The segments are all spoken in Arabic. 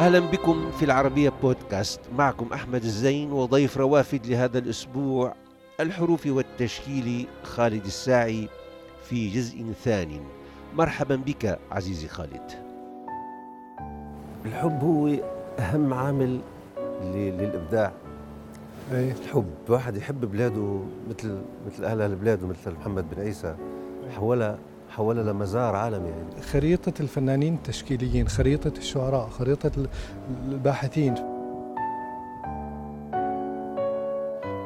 أهلا بكم في العربية بودكاست. معكم أحمد الزين وضيف روافد لهذا الأسبوع الحروف والتشكيل خالد الساعي في جزء ثاني. مرحبا بك عزيزي خالد. الحب هو أهم عامل للإبداع. أي. الحب واحد يحب بلاده مثل مثل أهل بلاده مثل محمد بن عيسى. حولها حولها لمزار عالمي يعني. خريطة الفنانين التشكيليين خريطة الشعراء خريطة الباحثين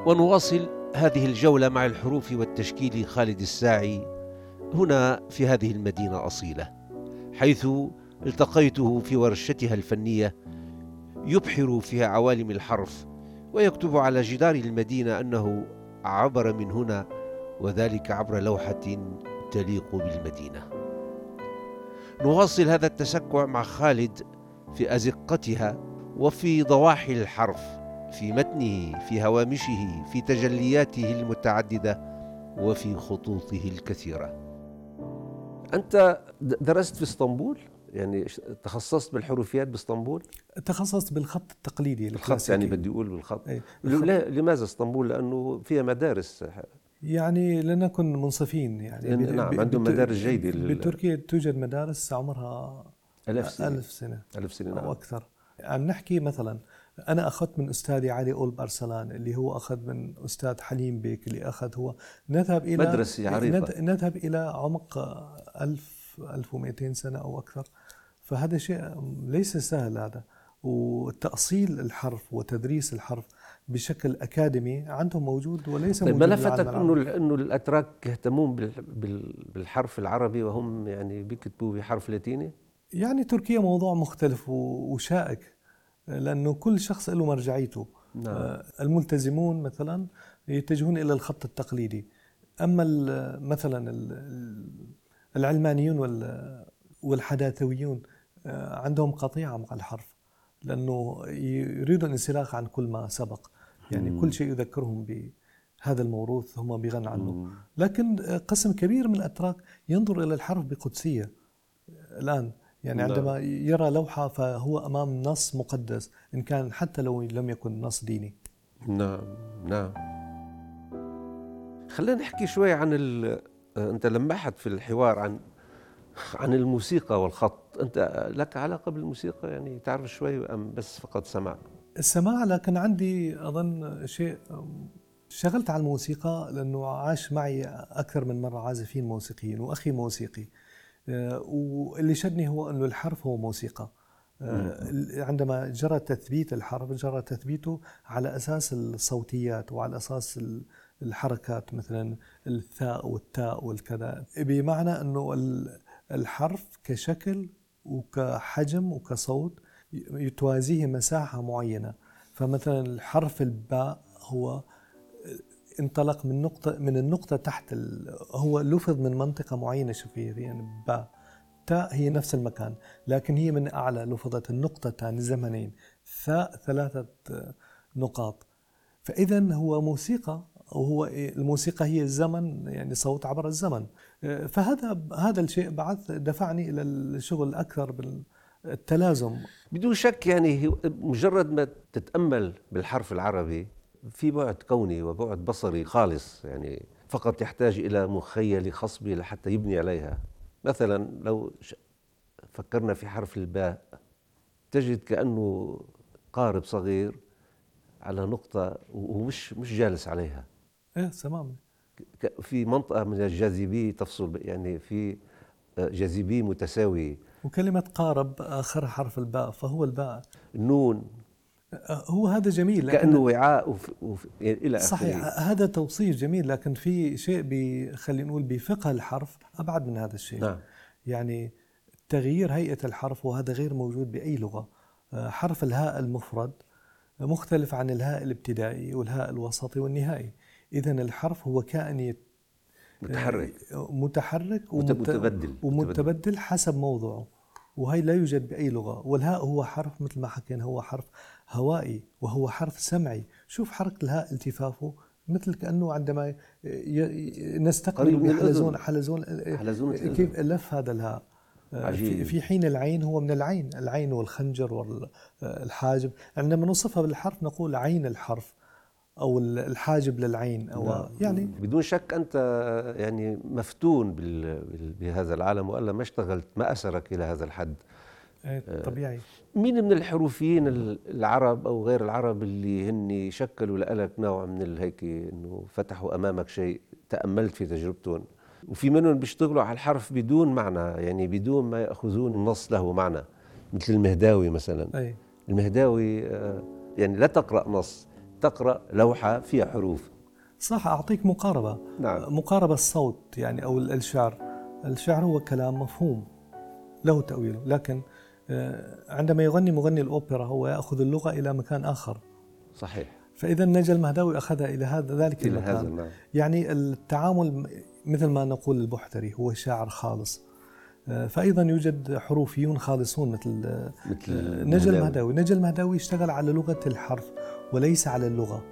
ونواصل هذه الجولة مع الحروف والتشكيل خالد الساعي هنا في هذه المدينة أصيلة حيث التقيته في ورشتها الفنية يبحر في عوالم الحرف ويكتب على جدار المدينة أنه عبر من هنا وذلك عبر لوحة تليق بالمدينة نواصل هذا التسكع مع خالد في أزقتها وفي ضواحي الحرف في متنه في هوامشه في تجلياته المتعددة وفي خطوطه الكثيرة أنت درست في إسطنبول؟ يعني تخصصت بالحروفيات بإسطنبول؟ تخصصت بالخط التقليدي بالخط يعني بدي أقول بالخط أي. لماذا إسطنبول؟ لأنه فيها مدارس يعني لنكن منصفين يعني نعم عندهم مدارس جيدة بتركيا توجد مدارس عمرها ألف سنة. ألف سنة ألف سنة نعم. أو أكثر. عم نحكي مثلا أنا أخذت من أستاذي علي أول أرسلان اللي هو أخذ من أستاذ حليم بيك اللي أخذ هو. نذهب إلى مدرسة عريقة. نذهب إلى عمق ألف ألف ومئتين سنة أو أكثر. فهذا شيء ليس سهل هذا. وتأصيل الحرف وتدريس الحرف بشكل أكاديمي عندهم موجود وليس طيب موجود ما لفتك إنه إنه الأتراك يهتمون بالحرف العربي وهم يعني بيكتبوا بحرف لاتيني؟ يعني تركيا موضوع مختلف وشائك لأنه كل شخص له مرجعيته نعم. آه، الملتزمون مثلا يتجهون إلى الخط التقليدي أما مثلا العلمانيون والحداثويون آه، عندهم قطيعة مع الحرف لأنه يريدوا الانسلاخ عن كل ما سبق يعني مم. كل شيء يذكرهم بهذا الموروث هم بيغنوا عنه مم. لكن قسم كبير من الأتراك ينظر إلى الحرف بقدسية الآن يعني لا. عندما يرى لوحة فهو أمام نص مقدس إن كان حتى لو لم يكن نص ديني نعم نعم خلينا نحكي شوي عن أنت لمحت في الحوار عن عن الموسيقى والخط. أنت لك علاقة بالموسيقى؟ يعني تعرف شوي أم بس فقط سمع السماع لكن عندي أظن شيء اشتغلت على الموسيقى لأنه عاش معي أكثر من مرة عازفين موسيقيين وأخي موسيقي. آه، واللي شدني هو أنه الحرف هو موسيقى. آه، عندما جرى تثبيت الحرف جرى تثبيته على أساس الصوتيات وعلى أساس الحركات مثلا الثاء والتاء والكذا. بمعنى أنه الحرف كشكل وكحجم وكصوت توازيه مساحة معينة. فمثلا الحرف الباء هو انطلق من نقطة من النقطة تحت هو لفظ من منطقة معينة. شوفي يعني باء تاء هي نفس المكان لكن هي من أعلى لفظت النقطتان الزمنين. ثاء ثلاثة نقاط. فإذا هو موسيقى وهو الموسيقى هي الزمن يعني صوت عبر الزمن. فهذا هذا الشيء بعث دفعني إلى الشغل أكثر بال التلازم بدون شك يعني مجرد ما تتأمل بالحرف العربي في بعد كوني وبعد بصري خالص يعني فقط يحتاج إلى مخيله خصبه لحتى يبني عليها. مثلا لو فكرنا في حرف الباء تجد كأنه قارب صغير على نقطة ومش مش جالس عليها. إيه تماما. في منطقة من الجاذبيه تفصل يعني في جاذبيه متساوية. وكلمة قارب آخر حرف الباء فهو الباء. النون هو هذا جميل كأنه وعاء وف... وف... يعني إلى صحيح أخير. هذا توصيف جميل لكن في شيء بي... خلينا نقول بفقه الحرف أبعد من هذا الشيء. نعم. يعني تغيير هيئة الحرف وهذا غير موجود بأي لغة. حرف الهاء المفرد مختلف عن الهاء الابتدائي والهاء الوسطي والنهائي. إذا الحرف هو كائن متحرك. متحرك ومتبدل ومتبدل حسب موضوعه. وهي لا يوجد بأي لغة. والهاء هو حرف مثل ما حكينا هو حرف هوائي وهو حرف سمعي. شوف حركة الهاء التفافه مثل كأنه عندما نستقبل حلزون حلزون حلزون كيف لف هذا الهاء؟ آه، عجيب. في حين العين هو من العين. العين والخنجر والحاجب. عندما نوصفها بالحرف نقول عين الحرف. أو الحاجب للعين أو نعم. يعني بدون شك أنت يعني مفتون بهذا العالم والا ما اشتغلت ما أسرك إلى هذا الحد إيه، طبيعي مين من الحروفيين العرب أو غير العرب اللي هن شكلوا لك نوع من هيك إنه فتحوا أمامك شيء تأملت في تجربتهم وفي منهم بيشتغلوا على الحرف بدون معنى يعني بدون ما يأخذون النص له معنى مثل المهداوي مثلا أي. المهداوي آه، يعني لا تقرأ نص تقرأ لوحة فيها حروف. صح أعطيك مقاربة. نعم. مقاربة الصوت يعني أو الشعر. الشعر هو كلام مفهوم له تأويله. لكن آه، عندما يغني مغني الأوبرا هو يأخذ اللغة إلى مكان آخر. صحيح. فإذا نجا المهداوي أخذها إلى هذا ذلك إلى المكان. هذا نعم. يعني التعامل مثل ما نقول البحتري هو شاعر خالص. آه، فأيضا يوجد حروفيون خالصون مثل آه، مثل نجا المهداوي. نجا المهداوي اشتغل على لغة الحرف. وليس على اللغة.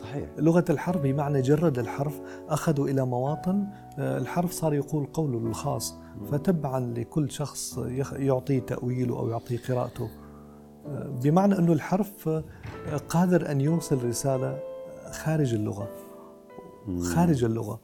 صحيح. لغة الحرف بمعنى جرد الحرف أخذوا إلى مواطن الحرف صار يقول قوله الخاص فتبعا لكل شخص يعطي تأويله أو يعطي قراءته. بمعنى أنه الحرف قادر أن يوصل رسالة خارج اللغة. خارج اللغة.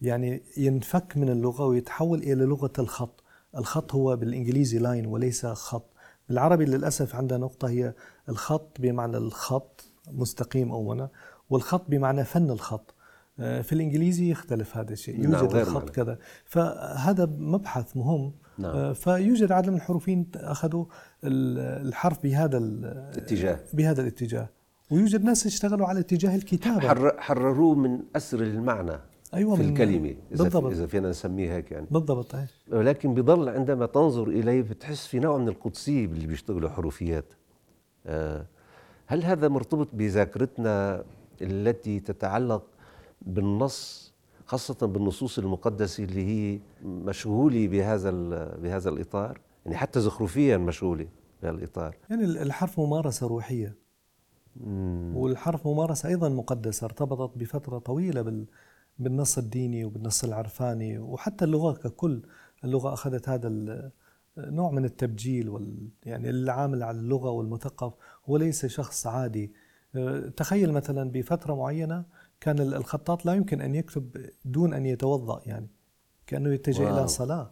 يعني ينفك من اللغة ويتحول إلى لغة الخط. الخط هو بالإنجليزي لاين وليس خط. بالعربي للأسف عندنا نقطة هي الخط بمعنى الخط. مستقيم أولا. والخط بمعنى فن الخط. آه، في الإنجليزي يختلف هذا الشيء. نعم، يوجد نعم الخط كذا. فهذا مبحث مهم. نعم. آه، فيوجد عدد من الحروفيين أخذوا الحرف بهذا الاتجاه. بهذا الاتجاه. ويوجد ناس اشتغلوا على اتجاه الكتابة. حر حرروه من أسر المعنى أيوة في الكلمة إذا بالضبط. إذا فينا نسميه هيك يعني. بالضبط أي. ولكن بضل عندما تنظر إليه بتحس في نوع من القدسية باللي بيشتغلوا حروفيات. آه، هل هذا مرتبط بذاكرتنا التي تتعلق بالنص خاصة بالنصوص المقدسة اللي هي مشغولة بهذا بهذا الإطار؟ يعني حتى زخرفيا مشغولة بهذا الإطار. يعني الحرف ممارسة روحية. مم. والحرف ممارسة أيضا مقدسة ارتبطت بفترة طويلة بالنص الديني وبالنص العرفاني وحتى اللغة ككل. اللغة أخذت هذا نوع من التبجيل وال يعني العامل على اللغة والمثقف هو ليس شخص عادي. أه، تخيل مثلا بفترة معينة كان الخطاط لا يمكن أن يكتب دون أن يتوضأ يعني كأنه يتجه واو. إلى صلاة.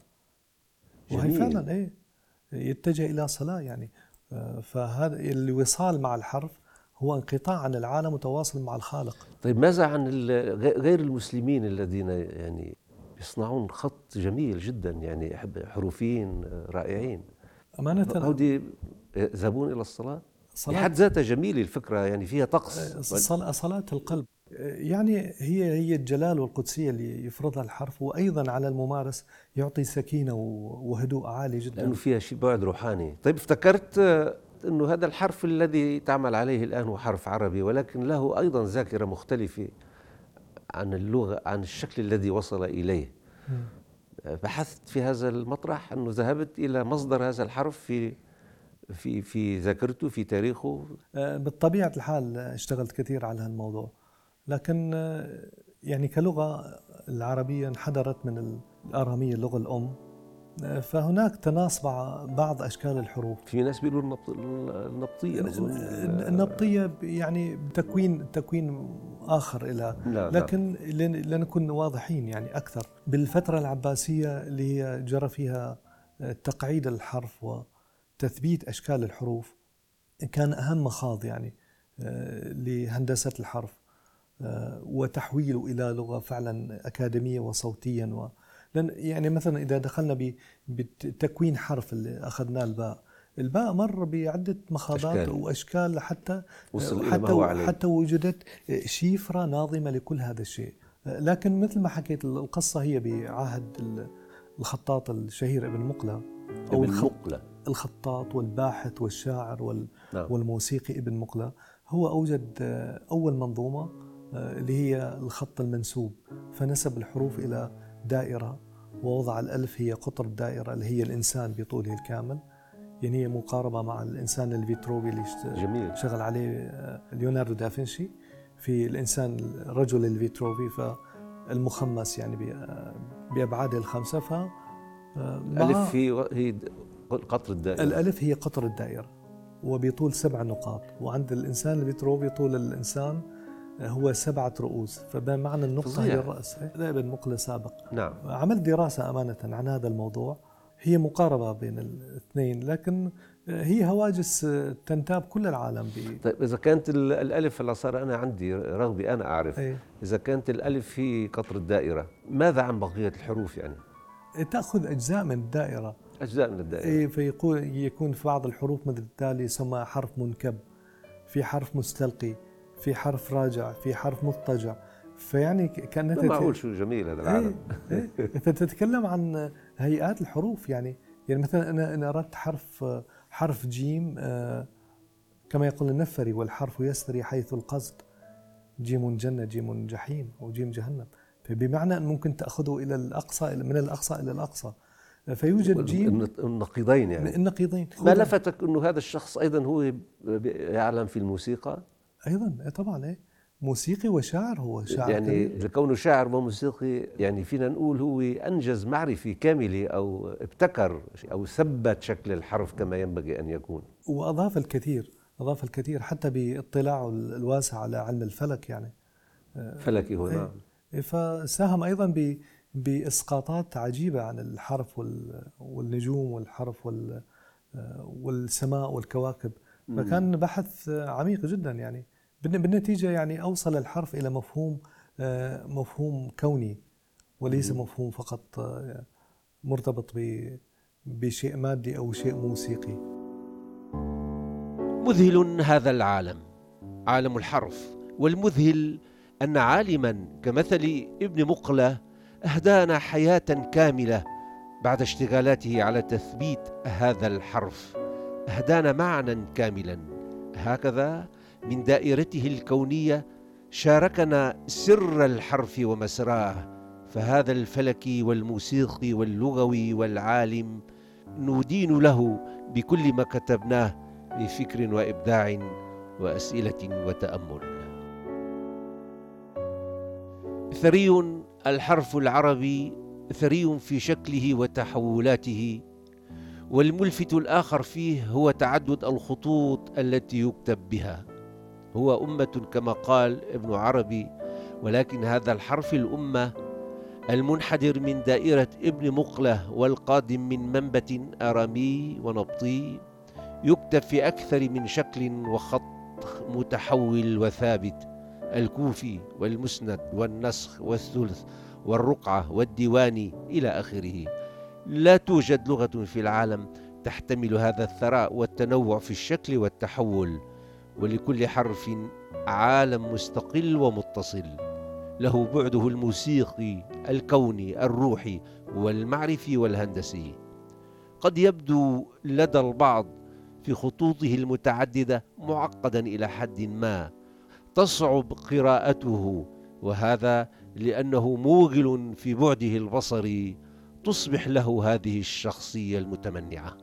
وهي فعلا إيه يتجه إلى صلاة يعني. آه، فهذا الوصال مع الحرف هو انقطاع عن العالم وتواصل مع الخالق. طيب ماذا عن غير المسلمين الذين يعني يصنعون خط جميل جدا يعني حروفيين رائعين. أمانة؟ هودي يذهبون إلى الصلاة؟ صلاة؟ بحد ذاتها جميلة الفكرة يعني فيها طقس. صلاة القلب. يعني هي هي الجلال والقدسية اللي يفرضها الحرف وأيضا على الممارس يعطي سكينة وهدوء عالي جدا. لأنه فيها شيء بعد روحاني. طيب افتكرت إنه هذا الحرف الذي تعمل عليه الآن هو حرف عربي ولكن له أيضا ذاكرة مختلفة. عن اللغة عن الشكل الذي وصل إليه. بحثت في هذا المطرح أنه ذهبت إلى مصدر هذا الحرف في في في ذاكرته في تاريخه. آه، بالطبيعة الحال اشتغلت كثير على هالموضوع. لكن آه، يعني كلغة العربية انحدرت من الآرامية اللغة الأم. آه، فهناك تناصب بعض أشكال الحروف في ناس بيقولوا النبطية. النبطية يعني تكوين تكوين آخر إلى. لا لكن لنكون واضحين يعني أكثر. بالفترة العباسية اللي هي جرى فيها آه، تقعيد الحرف وتثبيت أشكال الحروف كان أهم مخاض يعني لهندسة الحرف آه، وتحويله إلى لغة فعلا أكاديمية وصوتيا و لأن يعني مثلا إذا دخلنا بتكوين حرف اللي أخذناه الباء الباء مر بعدة مخاضات أشكال. وأشكال حتى وصل حتى إلى ما هو عليه. حتى وجدت شيفرة ناظمة لكل هذا الشيء لكن مثل ما حكيت القصة هي بعهد الخطاط الشهير ابن مقلة أو ابن مقلة الخطاط والباحث والشاعر وال نعم. والموسيقي ابن مقلة هو أوجد أول منظومة آه، اللي هي الخط المنسوب فنسب الحروف إلى دائرة ووضع الألف هي قطر الدائرة اللي هي الإنسان بطوله الكامل يعني هي مقاربة مع الإنسان الفيتروفي اللي جميل. شغل عليه آه، ليوناردو دافنشي في الإنسان رجل الفيتروفي فالمخمس يعني آه، بأبعاده الخمسة ف الألف هي هي قطر الدائرة الألف هي قطر الدائرة وبطول سبع نقاط وعند الإنسان الفيتروفي طول الإنسان هو سبعة رؤوس فبمعنى النقطة فظيع. هي الرأس. ابن مقلة سابق. نعم. عملت دراسة أمانة عن هذا الموضوع. هي مقاربة بين الاثنين لكن هي هواجس تنتاب كل العالم ب... طيب إذا كانت الألف اللي صار أنا عندي رغبة أنا أعرف. أي. إذا كانت الألف هي قطر الدائرة ماذا عن بقية الحروف يعني؟ تأخذ أجزاء من الدائرة. أجزاء من الدائرة. إيه فيقول يكون في بعض الحروف مثل التالي يسمى حرف منكب في حرف مستلقي. في حرف راجع في حرف مضطجع. فيعني كانك معقول شو جميل هذا العالم. إيه إيه. تتكلم عن هيئات الحروف يعني. يعني مثلا أنا أنا أردت حرف حرف جيم آه، كما يقول النفري والحرف يسري حيث القصد. جيم جنة جيم جحيم أو جيم جهنم. فبمعنى أن ممكن تأخذه إلى الأقصى من الأقصى إلى الأقصى. فيوجد جيم النقيضين يعني. النقيضين. ما لفتك أنه هذا الشخص أيضا هو يعلم في الموسيقى؟ أيضا إيه طبعا إيه. موسيقي وشاعر هو شاعر يعني لكونه شاعر وموسيقي يعني فينا نقول هو أنجز معرفة كاملة أو ابتكر أو ثبت شكل الحرف كما ينبغي أن يكون. وأضاف الكثير أضاف الكثير حتى باطلاعه الواسع على علم الفلك يعني. فلكي هو نعم. إيه فساهم أيضا بإسقاطات عجيبة عن الحرف والنجوم والحرف والسماء والكواكب. فكان بحث عميق جدا يعني. بالنتيجة يعني أوصل الحرف إلى مفهوم آه، مفهوم كوني وليس مفهوم فقط آه، مرتبط بشيء مادي أو شيء موسيقي. مذهل هذا العالم عالم الحرف والمذهل أن عالما كمثل ابن مقلة أهدانا حياة كاملة بعد اشتغالاته على تثبيت هذا الحرف. أهدانا معنى كاملا. هكذا من دائرته الكونية شاركنا سر الحرف ومسراه فهذا الفلكي والموسيقي واللغوي والعالم ندين له بكل ما كتبناه بفكر وإبداع وأسئلة وتأمل. ثري الحرف العربي ثري في شكله وتحولاته والملفت الآخر فيه هو تعدد الخطوط التي يكتب بها. هو أمة كما قال ابن عربي ولكن هذا الحرف الأمة المنحدر من دائرة ابن مقلة والقادم من منبت أرامي ونبطي يكتب في أكثر من شكل وخط متحول وثابت الكوفي والمسند والنسخ والثلث والرقعة والديواني إلى آخره. لا توجد لغة في العالم تحتمل هذا الثراء والتنوع في الشكل والتحول. ولكل حرف عالم مستقل ومتصل. له بعده الموسيقي الكوني الروحي والمعرفي والهندسي. قد يبدو لدى البعض في خطوطه المتعددة معقدا إلى حد ما. تصعب قراءته وهذا لأنه موغل في بعده البصري تصبح له هذه الشخصية المتمنعة.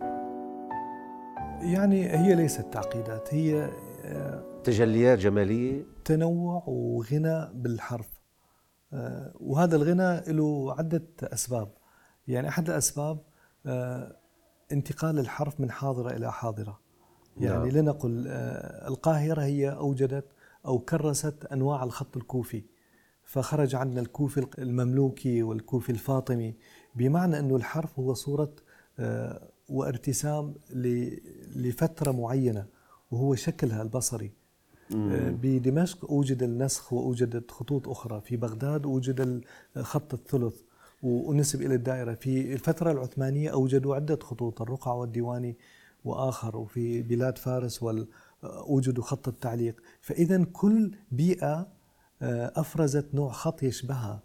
يعني هي ليست تعقيدات هي تجليات جمالية. تنوع وغنى بالحرف. آه، وهذا الغنى له عدة أسباب. يعني أحد الأسباب آه، انتقال الحرف من حاضرة إلى حاضرة. يعني نعم. لنقل القاهرة هي أوجدت أو كرست أنواع الخط الكوفي. فخرج عندنا الكوفي المملوكي والكوفي الفاطمي بمعنى أنه الحرف هو صورة آه، وارتسام لفترة معينة. وهو شكلها البصري. آه، بدمشق أوجد النسخ وأوجدت خطوط أخرى. في بغداد أوجد خط الثلث. ونسب إلى الدائرة. في الفترة العثمانية أوجدوا عدة خطوط الرقع والديواني وآخر. وفي بلاد فارس أوجدوا خط التعليق. فإذا كل بيئة آه، أفرزت نوع خط يشبهها.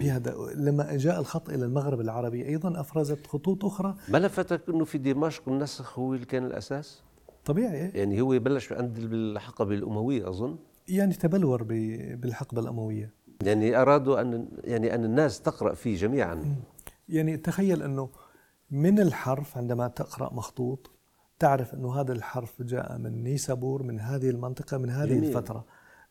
بهذا لما جاء الخط إلى المغرب العربي أيضا أفرزت خطوط أخرى. ما لفتك إنه في دمشق النسخ هو اللي كان الأساس؟ طبيعي. إيه؟ يعني هو بلش عند الحقبة الأموية أظن. يعني تبلور بالحقبة الأموية. يعني أرادوا ان يعني أن الناس تقرأ فيه جميعا. يعني تخيل أنه من الحرف عندما تقرأ مخطوط تعرف أنه هذا الحرف جاء من نيسابور من هذه المنطقة من هذه جميل. الفترة.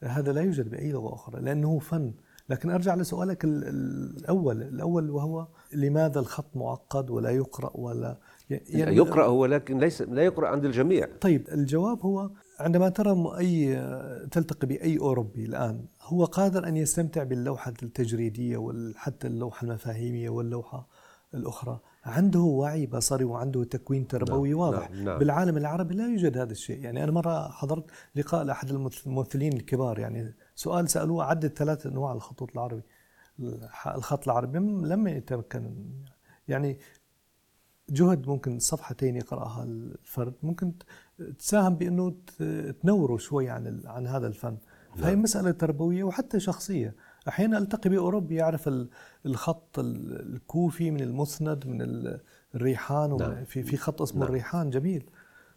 هذا لا يوجد بأي لغة أخرى لأنه فن. لكن أرجع لسؤالك الأول. الأول وهو لماذا الخط معقد ولا يقرأ ولا يعني يقرأ هو لكن ليس لا يقرأ عند الجميع. طيب الجواب هو عندما ترى أي تلتقي بأي أوروبي الآن هو قادر أن يستمتع باللوحة التجريدية وحتى اللوحة المفاهيمية واللوحة الأخرى؟ عنده وعي بصري وعنده تكوين تربوي نعم واضح. نعم نعم. بالعالم العربي لا يوجد هذا الشيء. يعني أنا مرة حضرت لقاء لأحد الممثلين الكبار يعني سؤال سألوه عدد ثلاث أنواع الخطوط العربي الخط العربي لم يتمكن. يعني جهد ممكن صفحتين يقرأها الفرد ممكن تساهم بأنه تنوره شوي عن عن هذا الفن فهي نعم. مسألة تربوية وحتى شخصية أحيانا ألتقي بأوروبي يعرف الخط الكوفي من المسند من الريحان نعم. في في خط اسمه نعم. الريحان جميل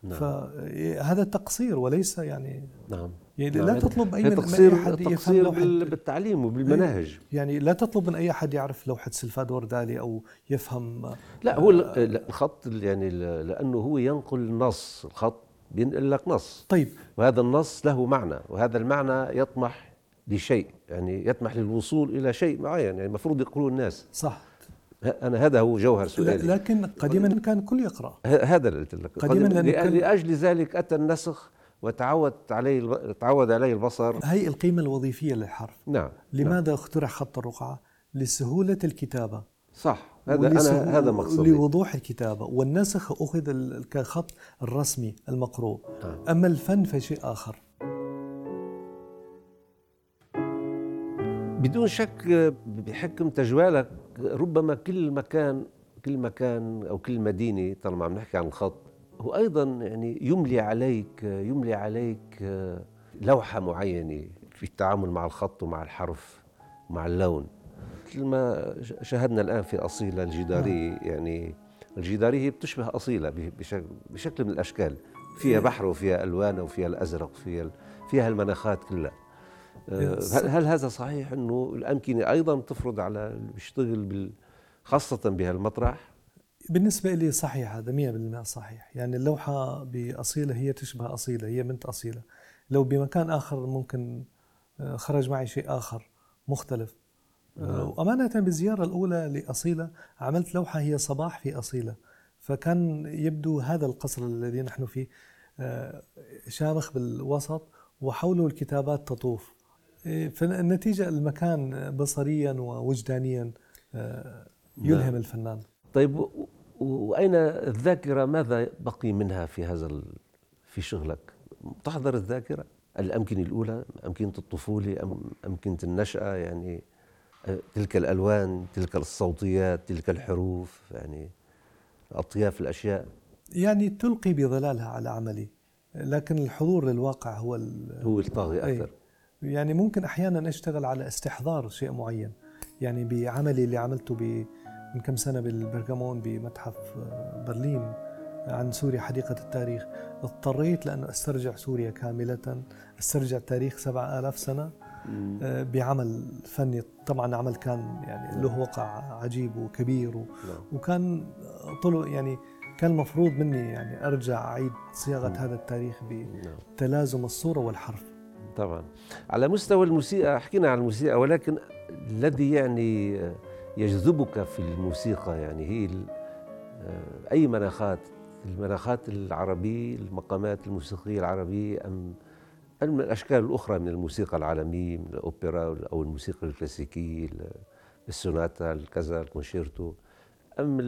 نعم. فهذا تقصير وليس يعني نعم. يعني لا تطلب أي من أي احد لوحة بالتعليم وبالمناهج. يعني لا تطلب من أي احد يعرف لوحة سلفادور دالي أو يفهم لا هو الخط يعني لأنه هو ينقل نص الخط بينقل لك نص. طيب. وهذا النص له معنى وهذا المعنى يطمح لشيء يعني يطمح للوصول إلى شيء معين يعني المفروض يقولوا الناس. صح. أنا هذا هو جوهر سؤالي. لكن قديما كان الكل يقرأ. هذا اللي قلت لك. قديما لأجل ذلك أتى النسخ وتعود عليه تعود عليه البصر. هي القيمة الوظيفية للحرف. نعم لماذا نعم. اخترع خط الرقعة؟ لسهولة الكتابة. صح هذا أنا هذا مقصودي. لوضوح الكتابة. والنسخ أخذ كخط الرسمي المقروء. نعم. أما الفن فشيء آخر. بدون شك بحكم تجوالك ربما كل مكان كل مكان أو كل مدينة طالما عم نحكي عن الخط هو أيضا يعني يملي عليك يملي عليك لوحة معينة في التعامل مع الخط ومع الحرف مع اللون. مثل ما شاهدنا الآن في أصيلة الجدارية نعم. يعني الجدارية هي بتشبه أصيلة بشكل من الأشكال. فيها بحر وفيها ألوان وفيها الأزرق وفيها فيها المناخات كلها. آه، هل هذا صحيح أنه الأمكنة أيضا تفرض على اللي بيشتغل بال خاصة بهالمطرح؟ بالنسبة لي صحيح هذا 100% صحيح. يعني اللوحة بأصيلة هي تشبه أصيلة هي بنت أصيلة. لو بمكان آخر ممكن آه، خرج معي شيء آخر مختلف. آه، نعم. وأمانة بالزيارة الأولى لأصيلة عملت لوحة هي صباح في أصيلة. فكان يبدو هذا القصر الذي نحن فيه شامخ بالوسط وحوله الكتابات تطوف. إيه، فالنتيجة المكان بصريا ووجدانيا آه، يلهم نعم. الفنان. طيب وأين الذاكرة؟ ماذا بقي منها في هذا في شغلك؟ تحضر الذاكرة؟ الأمكنة الأولى؟ أمكنة الطفولة؟ أم أمكنة النشأة؟ يعني آه، تلك الألوان تلك الصوتيات تلك الحروف يعني أطياف الأشياء. يعني تلقي بظلالها على عملي لكن الحضور للواقع هو هو الطاغي أكثر. يعني ممكن أحيانا أشتغل على استحضار شيء معين. يعني بعملي اللي عملته من كم سنة بالبرغامون بمتحف آه، برلين عن سوريا حديقة التاريخ. اضطريت لأنه أسترجع سوريا كاملة أسترجع تاريخ سبعة آلاف سنة آه، بعمل فني. طبعا عمل كان يعني له وقع عجيب وكبير و... نعم. وكان طلع يعني كان المفروض مني يعني أرجع أعيد صياغة هذا التاريخ بتلازم الصورة والحرف. طبعا. على مستوى الموسيقى حكينا عن الموسيقى ولكن الذي يعني يجذبك في الموسيقى يعني هي آه، أي مناخات؟ المناخات العربية المقامات الموسيقية العربية أم أم الأشكال الأخرى من الموسيقى العالمية من الأوبرا أو الموسيقى الكلاسيكية السوناتا الكذا الكونشيرتو أم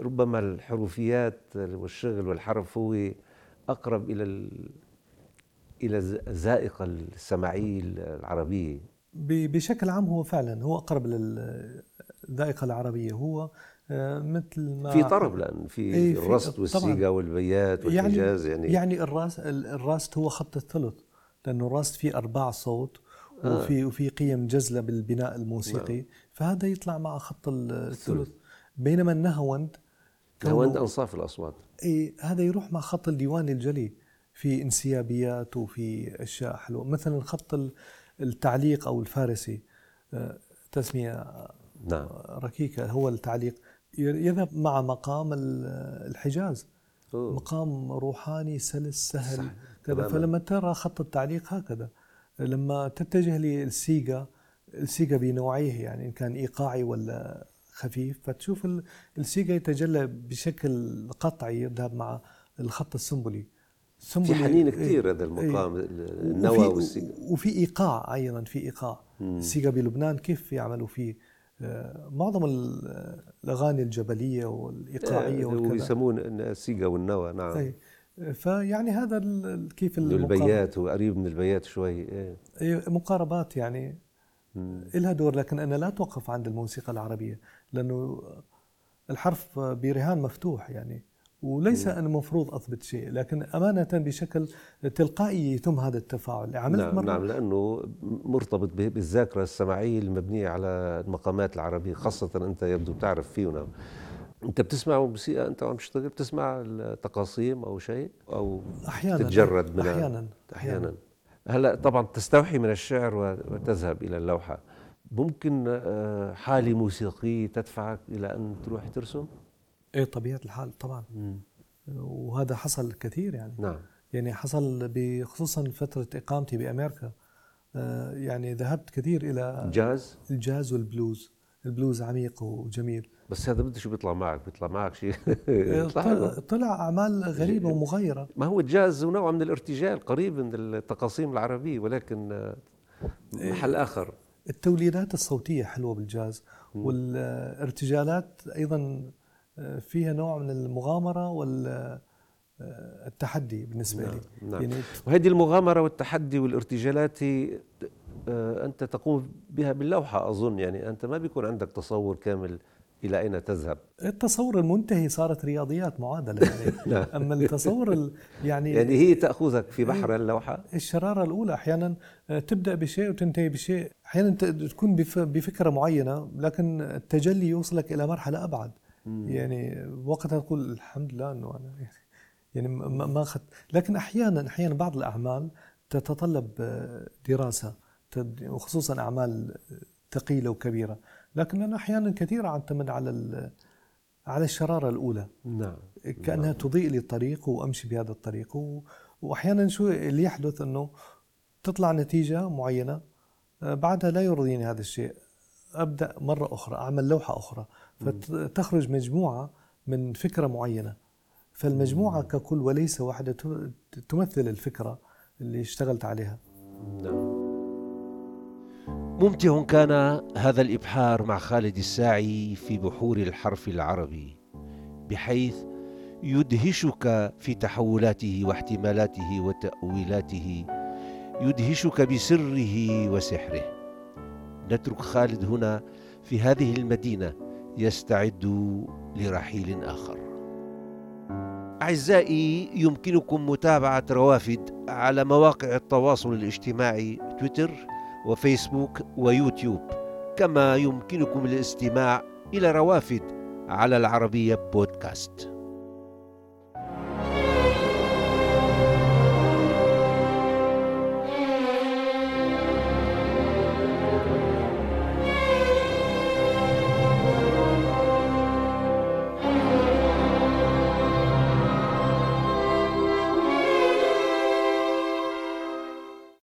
ربما الحروفيات والشغل والحرف هو أقرب إلى إلى الذائقه السمعيه العربية. بشكل عام هو فعلا هو أقرب للذائقة العربية. هو آه، مثل ما في طرب لأن في إيه الراست والسيكا والبيات يعني والحجاز يعني يعني الراس الراست هو خط الثلث لأنه الراست فيه أرباع صوت آه. وفي وفي قيم جزله بالبناء الموسيقي. نعم. فهذا يطلع مع خط الثلث. بينما النهاوند نهاوند أنصاف الأصوات. اي هذا يروح مع خط الديواني الجلي. في انسيابيات وفي أشياء حلوة. مثلا خط التعليق أو الفارسي آه، تسمية نعم. ركيكة هو التعليق. يذهب مع مقام الحجاز. أوه. مقام روحاني سلس سهل كذا. فلما ترى خط التعليق هكذا لما تتجه للسيكا السيكا بنوعيه يعني إن كان إيقاعي ولا خفيف فتشوف السيكا يتجلى بشكل قطعي يذهب مع الخط السنبلي. في حنين كثير هذا المقام إيه. النوى والسيكا وفي إيقاع أيضا في إيقاع. السيكا بلبنان كيف يعملوا فيه؟ آه، معظم الأغاني الجبلية والإيقاعية وكذا ويسمون السيكا والنوى نعم. أي. فيعني هذا كيف البيات وقريب من البيات شوي إيه, إيه، مقاربات يعني. لها دور لكن أنا لا توقف عند الموسيقى العربية لأنه الحرف برهان مفتوح يعني. وليس أنا المفروض أثبت شيء لكن أمانة بشكل تلقائي يتم هذا التفاعل. عملت نعم, مرة. نعم لأنه مرتبط بالذاكرة السمعية المبنية على المقامات العربية خاصة أنت يبدو تعرف فيه. نعم. أنت بتسمع موسيقى أنت عم تشتغل بتسمع التقاصيم أو شيء؟ أو أحيانا تتجرد منها أحيانا أحيانا. هلأ طبعا تستوحي من الشعر وتذهب إلى اللوحة. ممكن آه، حاله موسيقيه تدفعك إلى أن تروح ترسم؟ إيه طبيعة الحال طبعا. مم. وهذا حصل كثير يعني. نعم. يعني حصل بخصوصا فترة إقامتي بأمريكا آه، يعني ذهبت كثير إلى الجاز؟ الجاز والبلوز. البلوز عميق وجميل. بس هذا بده شو بيطلع معك بيطلع معك شيء. طلع, طلع أعمال غريبة ومغايرة ما هو الجاز نوع من الارتجال قريب من التقاسيم العربية ولكن إيه. محل آخر. التوليدات الصوتية حلوة بالجاز والارتجالات أيضا آه، فيها نوع من المغامرة وال آه، التحدي بالنسبة نعم لي. نعم. يعني وهذه المغامرة والتحدي والارتجالات آه، أنت تقوم بها باللوحة أظن. يعني أنت ما بيكون عندك تصور كامل إلى أين تذهب. التصور المنتهي صارت رياضيات معادلة يعني. نعم. أما التصور يعني يعني هي تأخذك في بحر اللوحة؟ الشرارة الأولى أحيانا تبدأ بشيء وتنتهي بشيء. أحيانا تكون بفكرة معينة لكن التجلي يوصلك إلى مرحلة أبعد. يعني وقتها تقول الحمد لله إنه أنا يعني ما أخذت. لكن أحيانا أحيانا بعض الأعمال تتطلب دراسة وخصوصا أعمال ثقيلة وكبيرة. لكن أنا أحيانا كثيرا أعتمد على على الشرارة الأولى. نعم. كأنها نعم. تضيء لي الطريق وأمشي بهذا الطريق. واحيانا شو اللي يحدث إنه تطلع نتيجة معينة بعدها لا يرضيني هذا الشيء. أبدأ مرة أخرى أعمل لوحة أخرى. فتخرج مجموعة من فكرة معينة. فالمجموعة ككل وليس واحدة تمثل الفكرة اللي اشتغلت عليها. نعم. ممتع كان هذا الإبحار مع خالد الساعي في بحور الحرف العربي بحيث يدهشك في تحولاته واحتمالاته وتأويلاته يدهشك بسره وسحره. نترك خالد هنا في هذه المدينة. يستعد لرحيل آخر. أعزائي يمكنكم متابعة روافد على مواقع التواصل الاجتماعي تويتر وفيسبوك ويوتيوب. كما يمكنكم الاستماع إلى روافد على العربية بودكاست.